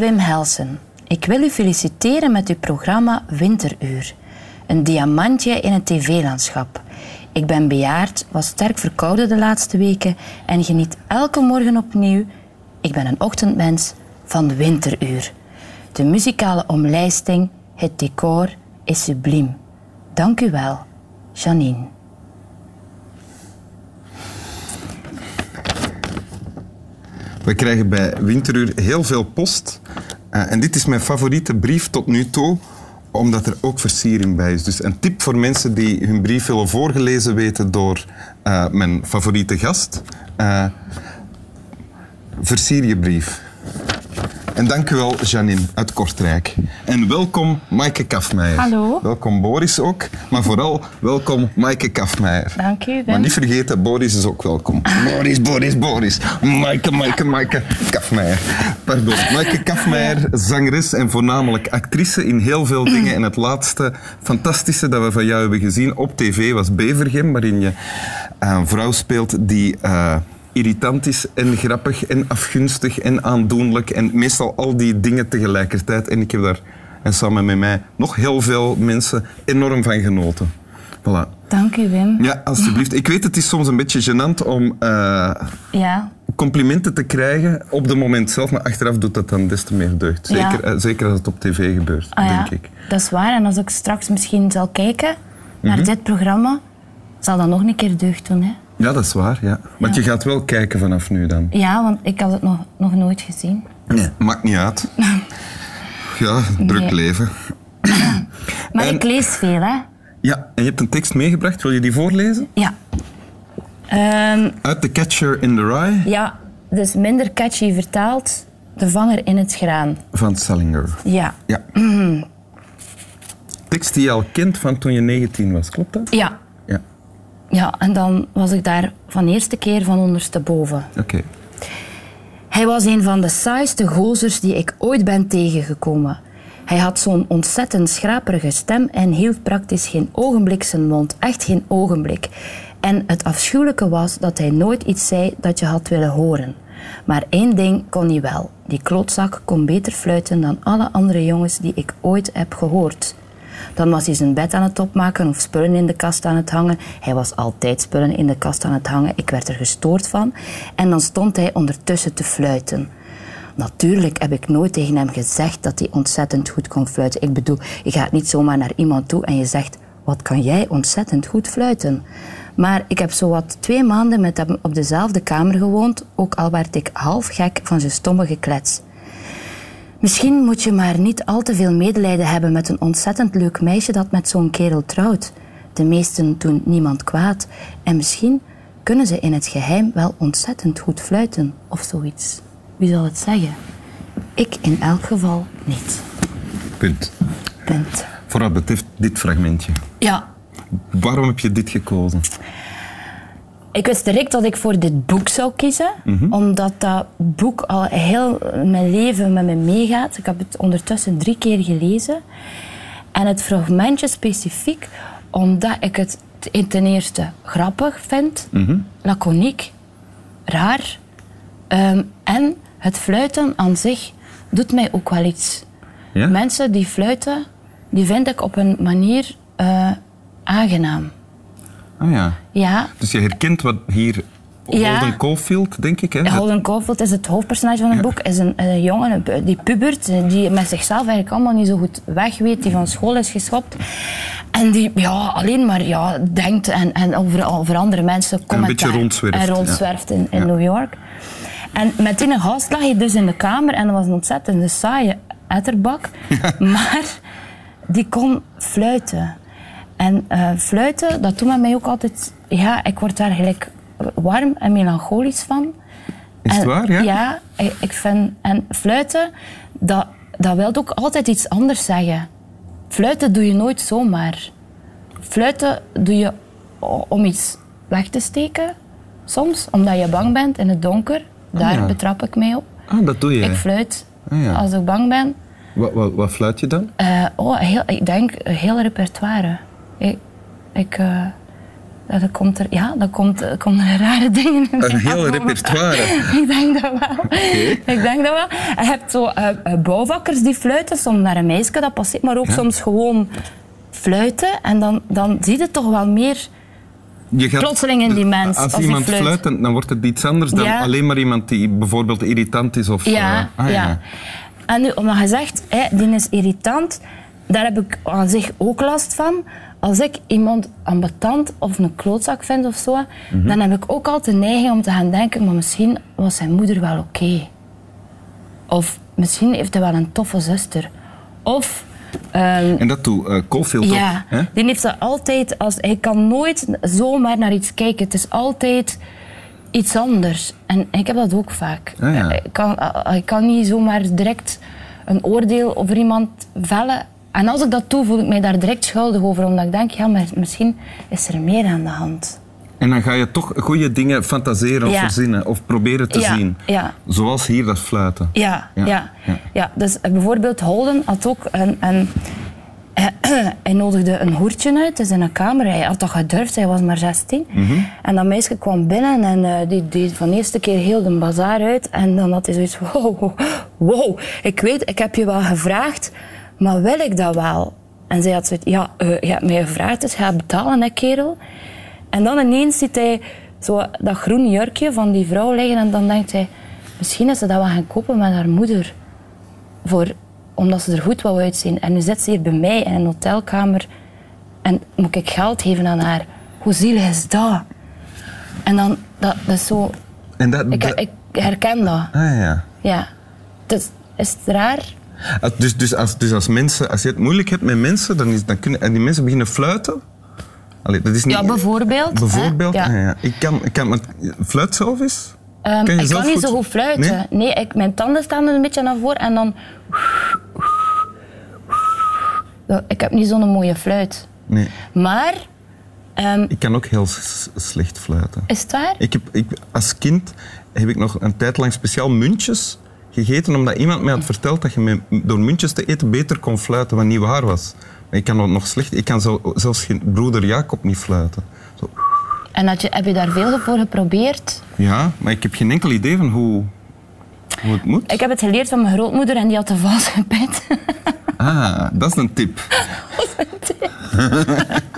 Wim Helsen, ik wil u feliciteren met uw programma Winteruur. Een diamantje in het tv-landschap. Ik ben bejaard, was sterk verkouden de laatste weken en geniet elke morgen opnieuw, ik ben een ochtendmens, van Winteruur. De muzikale omlijsting, het decor is subliem. Dank u wel, Janine. We krijgen bij Winteruur heel veel post. Uh, en dit is mijn favoriete brief tot nu toe, omdat er ook versiering bij is. Dus een tip voor mensen die hun brief willen voorgelezen weten door uh, mijn favoriete gast. Uh, versier je brief. En dank u wel, Janine uit Kortrijk. En welkom, Maaike Kafmeijer. Hallo. Welkom, Boris ook. Maar vooral welkom, Maaike Kafmeijer. Dank u, Maar niet vergeten, Boris is ook welkom. Boris, Boris, Boris. Maaike, Maaike, Maaike Kafmeijer. Pardon. Maaike Kafmeijer, zangeres en voornamelijk actrice in heel veel dingen. En het laatste fantastische dat we van jou hebben gezien op tv was Bevergem, waarin je een vrouw speelt die... Uh, irritant is en grappig en afgunstig en aandoenlijk en meestal al die dingen tegelijkertijd. En ik heb daar, en samen met mij, nog heel veel mensen enorm van genoten. Voilà. Dank u, Wim. Ja, alsjeblieft. Ik weet, het is soms een beetje gênant om uh, ja. complimenten te krijgen op het moment zelf, maar achteraf doet dat dan des te meer deugd. Zeker, ja. uh, zeker als het op tv gebeurt, ah, denk ja. ik. Dat is waar. En als ik straks misschien zal kijken naar mm -hmm. dit programma, zal dat nog een keer deugd doen, hè? Ja, dat is waar. Ja. Want Ja. je gaat wel kijken vanaf nu dan. Ja, want ik had het nog, nog nooit gezien. Nee, maakt niet uit. Ja, druk Nee. leven. Maar En- ik lees veel, hè? Ja, en je hebt een tekst meegebracht. Wil je die voorlezen? Ja. Ehm, Uit The Catcher in the Rye ja, dus minder catchy vertaald. De vanger in het graan. van Salinger. Ja. Ja. Tekst die je al kent van toen je 19 was, klopt dat? Ja. Ja. En dan was ik daar van de eerste keer van ondersteboven. Oké. Hij was een van de saaiste gozers die ik ooit ben tegengekomen. Hij had zo'n ontzettend schraperige stem en hield praktisch geen ogenblik zijn mond. Echt geen ogenblik. En het afschuwelijke was dat hij nooit iets zei dat je had willen horen. Maar één ding kon hij wel. Die klootzak kon beter fluiten dan alle andere jongens die ik ooit heb gehoord. Dan was hij zijn bed aan het opmaken of spullen in de kast aan het hangen. Hij was altijd spullen in de kast aan het hangen. Ik werd er gestoord van. En dan stond hij ondertussen te fluiten. Natuurlijk heb ik nooit tegen hem gezegd dat hij ontzettend goed kon fluiten. Ik bedoel, je gaat niet zomaar naar iemand toe en je zegt... Wat kan jij ontzettend goed fluiten? Maar ik heb zowat twee maanden met hem op dezelfde kamer gewoond. Ook al werd ik half gek van zijn stomme geklets. Misschien moet je maar niet al te veel medelijden hebben met een ontzettend leuk meisje dat met zo'n kerel trouwt. De meesten doen niemand kwaad. En misschien kunnen ze in het geheim wel ontzettend goed fluiten of zoiets. Wie zal het zeggen? Ik in elk geval niet. Punt. Punt. Voor wat betreft dit fragmentje. Ja, Waarom heb je dit gekozen? Ik wist direct dat ik voor dit boek zou kiezen, omdat dat boek al heel mijn leven met me meegaat. Ik heb het ondertussen drie keer gelezen. En het fragmentje specifiek, omdat ik het ten eerste grappig vind, laconiek, raar. ehm, en het fluiten aan zich doet mij ook wel iets. Ja? Mensen die fluiten, die vind ik op een manier eh, aangenaam. Ah ja. Ja, Dus je herkent wat hier Ja. Holden Caulfield, denk ik, hè? Holden Caulfield is het hoofdpersonage van het boek. Is een, een jongen een pu- die pubert, eh, die met zichzelf eigenlijk allemaal niet zo goed weg weet, die van school is geschopt. En die ja, alleen maar ja, denkt en, en over, over andere mensen commentaar. beetje rondzwerft, En ja. rondzwerft in, in Ja. New York. En met die gast lag hij dus in de kamer en dat was een ontzettend saaie etterbak. Maar die kon fluiten. En eh, fluiten, dat doet met mij ook altijd... Ja, ik word daar gelijk warm en melancholisch van. Is het waar, ja? Ja, ik, ik vind... En fluiten, dat, dat wil ook altijd iets anders zeggen. Fluiten doe je nooit zomaar. Fluiten doe je om iets weg te steken. Soms, omdat je bang bent in het donker. Daar ja. betrap ik mij op. Ah, dat doe je. Ik fluit Ah, ja. als ik bang ben. Wat, wat, wat fluit je dan? Eh, oh, heel, ik denk heel repertoire. Ik, ik, eh, dat komt er, ja, dat komt, komen er rare dingen in. Een heel repertoire. Ik denk dat wel. Ik denk dat wel. Je hebt zo eh, bouwvakkers die fluiten, soms naar een meisje dat passeert, maar ook Ja. soms gewoon fluiten. En dan, dan zie je toch wel meer... Je gaat- Plotseling in die mens, Als, iemand fluit. fluit, dan dan wordt het iets anders dan Ja. alleen maar iemand die bijvoorbeeld irritant is. Of, Ja, ah, ja. En nu, omdat je zegt, die is irritant, daar heb ik aan zich ook last van. Als ik iemand ambetant of een klootzak vind of zo, Mhm. dan heb ik ook altijd de neiging om te gaan denken, maar misschien was zijn moeder wel oké. Of misschien heeft hij wel een toffe zuster. Of... ehm, En dat doet uh, Caulfield ook. ja, Hè? die heeft dat altijd als hij kan nooit zomaar naar iets kijken. Het is altijd iets anders. En ik heb dat ook vaak. Ah, ja. Ik, kan, ik kan niet zomaar direct een oordeel over iemand vellen. En als ik dat doe, voel ik mij daar direct schuldig over. Omdat ik denk, ja, maar misschien is er meer aan de hand. En dan ga je toch goede dingen fantaseren of Ja. verzinnen of proberen te Ja, zien. ja. Zoals hier dat fluiten. Ja, Ja, ja. dus bijvoorbeeld Holden had ook een... een hij nodigde een hoertje uit, dus in een kamer. Hij had dat gedurfd, hij was maar 16. En dat meisje kwam binnen en eh, die deed van de eerste keer heel de bazaar uit. En dan had hij zoiets van, wow, wow, ik weet, ik heb je wel gevraagd, maar wil ik dat wel? En zij had zoiets, ja, eh, je hebt mij gevraagd, dus ga betalen, hè, kerel. En dan ineens ziet hij zo dat groen jurkje van die vrouw liggen en dan denkt hij, misschien is ze dat wel gaan kopen met haar moeder. Voor, omdat ze er goed wou uitzien. En nu zit ze hier bij mij in een hotelkamer en moet ik geld geven aan haar. Hoe zielig is dat? En dan, dat, dat is zo... En dat, Ik, dat- ik herken dat. ah, ja. Ja. Dus, is het raar? Dus, dus, als, dus als, mensen, als je het moeilijk hebt met mensen, dan, is, dan kunnen en die mensen beginnen fluiten. Allee, dat is niet, Ja, bijvoorbeeld. Bijvoorbeeld, Ja. ah, ja. Ik kan, ik kan maar fluit zelf eens? Ehm, Kan ik kan niet goed- zo goed fluiten. Nee? Nee, ik, mijn tanden staan er een beetje naar voren en dan... Ik heb niet zo'n mooie fluit. Nee. Maar, ehm, Ik kan ook heel slecht fluiten. is het waar? Ik heb, ik, als kind heb ik nog een tijd lang speciaal muntjes gegeten, omdat iemand mij had verteld dat je met, door muntjes te eten beter kon fluiten, wat niet waar was. Maar ik kan dat nog slecht. Ik kan zo, zelfs geen broeder Jacob niet fluiten. Zo. En had je, heb je daar veel voor geprobeerd? Ja, maar ik heb geen enkel idee van hoe, hoe het moet. Ik heb het geleerd van mijn grootmoeder en die had een valse pet. Ah, dat is een tip.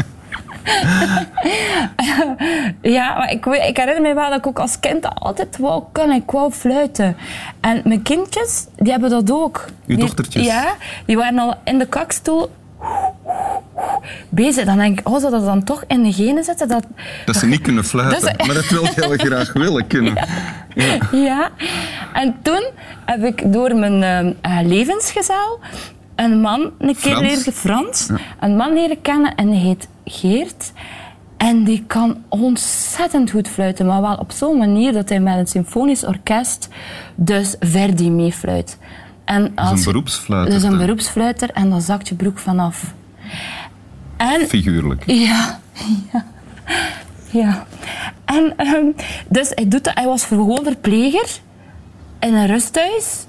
Ja, maar ik, ik herinner me wel dat ik ook als kind altijd wou kunnen. Ik wou fluiten. En mijn kindjes, die hebben dat ook. Uw Die- dochtertjes? Ja, die waren al in de kakstoel bezig. Dan denk ik, oh, zou dat dan toch in de genen zitten? Dat, Dat ze niet kunnen fluiten, maar dat wil heel graag willen kunnen. Ja. Ja. En toen heb ik door mijn eh, levensgezel een man een keer Frans? leren Frans, een man leren kennen en die heet Geert. En die kan ontzettend goed fluiten, maar wel op zo'n manier dat hij met een symfonisch orkest dus Verdi meefluit. En Dat is als een beroepsfluiter. Dat is een beroepsfluiter en dan zakt je broek vanaf. En Figuurlijk. ja, ja. Ja. En ehm, dus hij, doet dat, hij was gewoon verpleger in een rusthuis.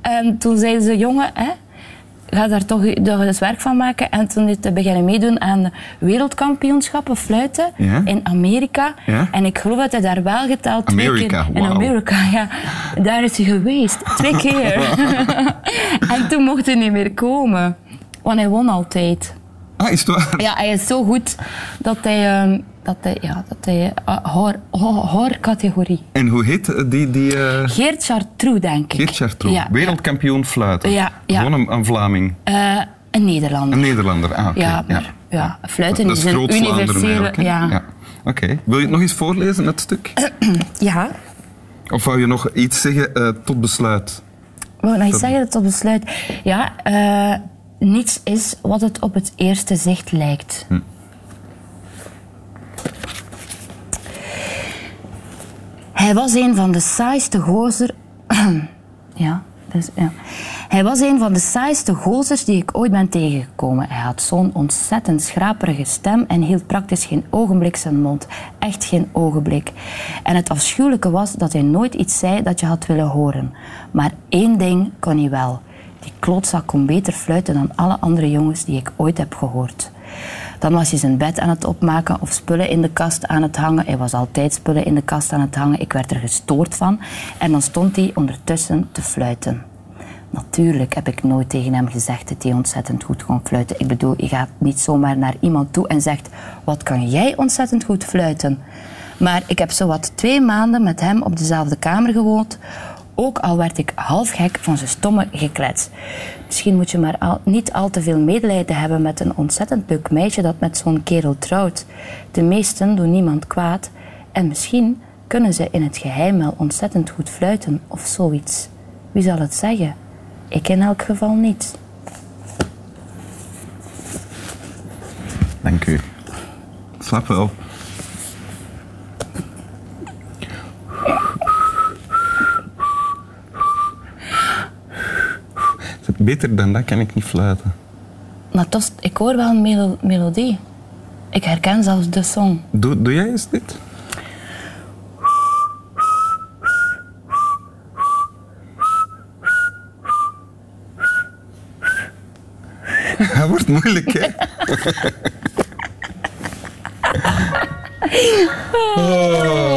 En toen zeiden ze, jongen, hè, ga daar toch eens werk van maken. En toen is hij beginnen meedoen aan wereldkampioenschappen fluiten Ja. in Amerika. Ja. En ik geloof dat hij daar wel geteld twee Amerika, keer... In. Amerika, ja. Daar is hij geweest. Twee keer. en toen mocht hij niet meer komen. Want hij won altijd. Ah, is het waar? Ja, hij is zo goed dat hij, ehm, dat hij, ja, dat hij uh, haar, haar, haar categorie. En hoe heet eh, die, die eh, Geert Chartroux, denk ik. Geert Chartroux? Ja, Wereldkampioen fluiten. Ja, ja. Gewoon een, een Vlaming. Eh, een Nederlander. Een Nederlander. Ah, oké. ja, maar ja, fluiten Dat is is een universele... Ja. Oké. Wil je het nog eens voorlezen, het stuk? ja. Of wou je nog iets zeggen eh, tot besluit? Wou ik nog iets zeggen tot besluit? Ja, eh, niets is wat het op het eerste zicht lijkt. Hm. Hij was een van de saaiste gozer... ja, dus, ja. Hij was een van de saaiste gozers die ik ooit ben tegengekomen. Hij had zo'n ontzettend schraperige stem en hield praktisch geen ogenblik zijn mond. Echt geen ogenblik. En het afschuwelijke was dat hij nooit iets zei dat je had willen horen. Maar één ding kon hij wel. Die klootzak kon beter fluiten dan alle andere jongens die ik ooit heb gehoord. Dan was hij zijn bed aan het opmaken of spullen in de kast aan het hangen. Hij was altijd spullen in de kast aan het hangen. Ik werd er gestoord van. En dan stond hij ondertussen te fluiten. Natuurlijk heb ik nooit tegen hem gezegd dat hij ontzettend goed kon fluiten. Ik bedoel, je gaat niet zomaar naar iemand toe en zegt: Wat kan jij ontzettend goed fluiten? Maar ik heb zowat twee maanden met hem op dezelfde kamer gewoond. Ook al werd ik half gek van zijn stomme geklets. Misschien moet je maar niet al te veel medelijden hebben met een ontzettend leuk meisje dat met zo'n kerel trouwt. De meesten doen niemand kwaad. En misschien kunnen ze in het geheim wel ontzettend goed fluiten of zoiets. Wie zal het zeggen? Ik in elk geval niet. Dank u. Slap wel. Beter dan dat kan ik niet fluiten. Maar toch, ik hoor wel een melo- melodie. Ik herken zelfs de song. Doe, doe jij eens dit? Dat wordt moeilijk, hè? Oh.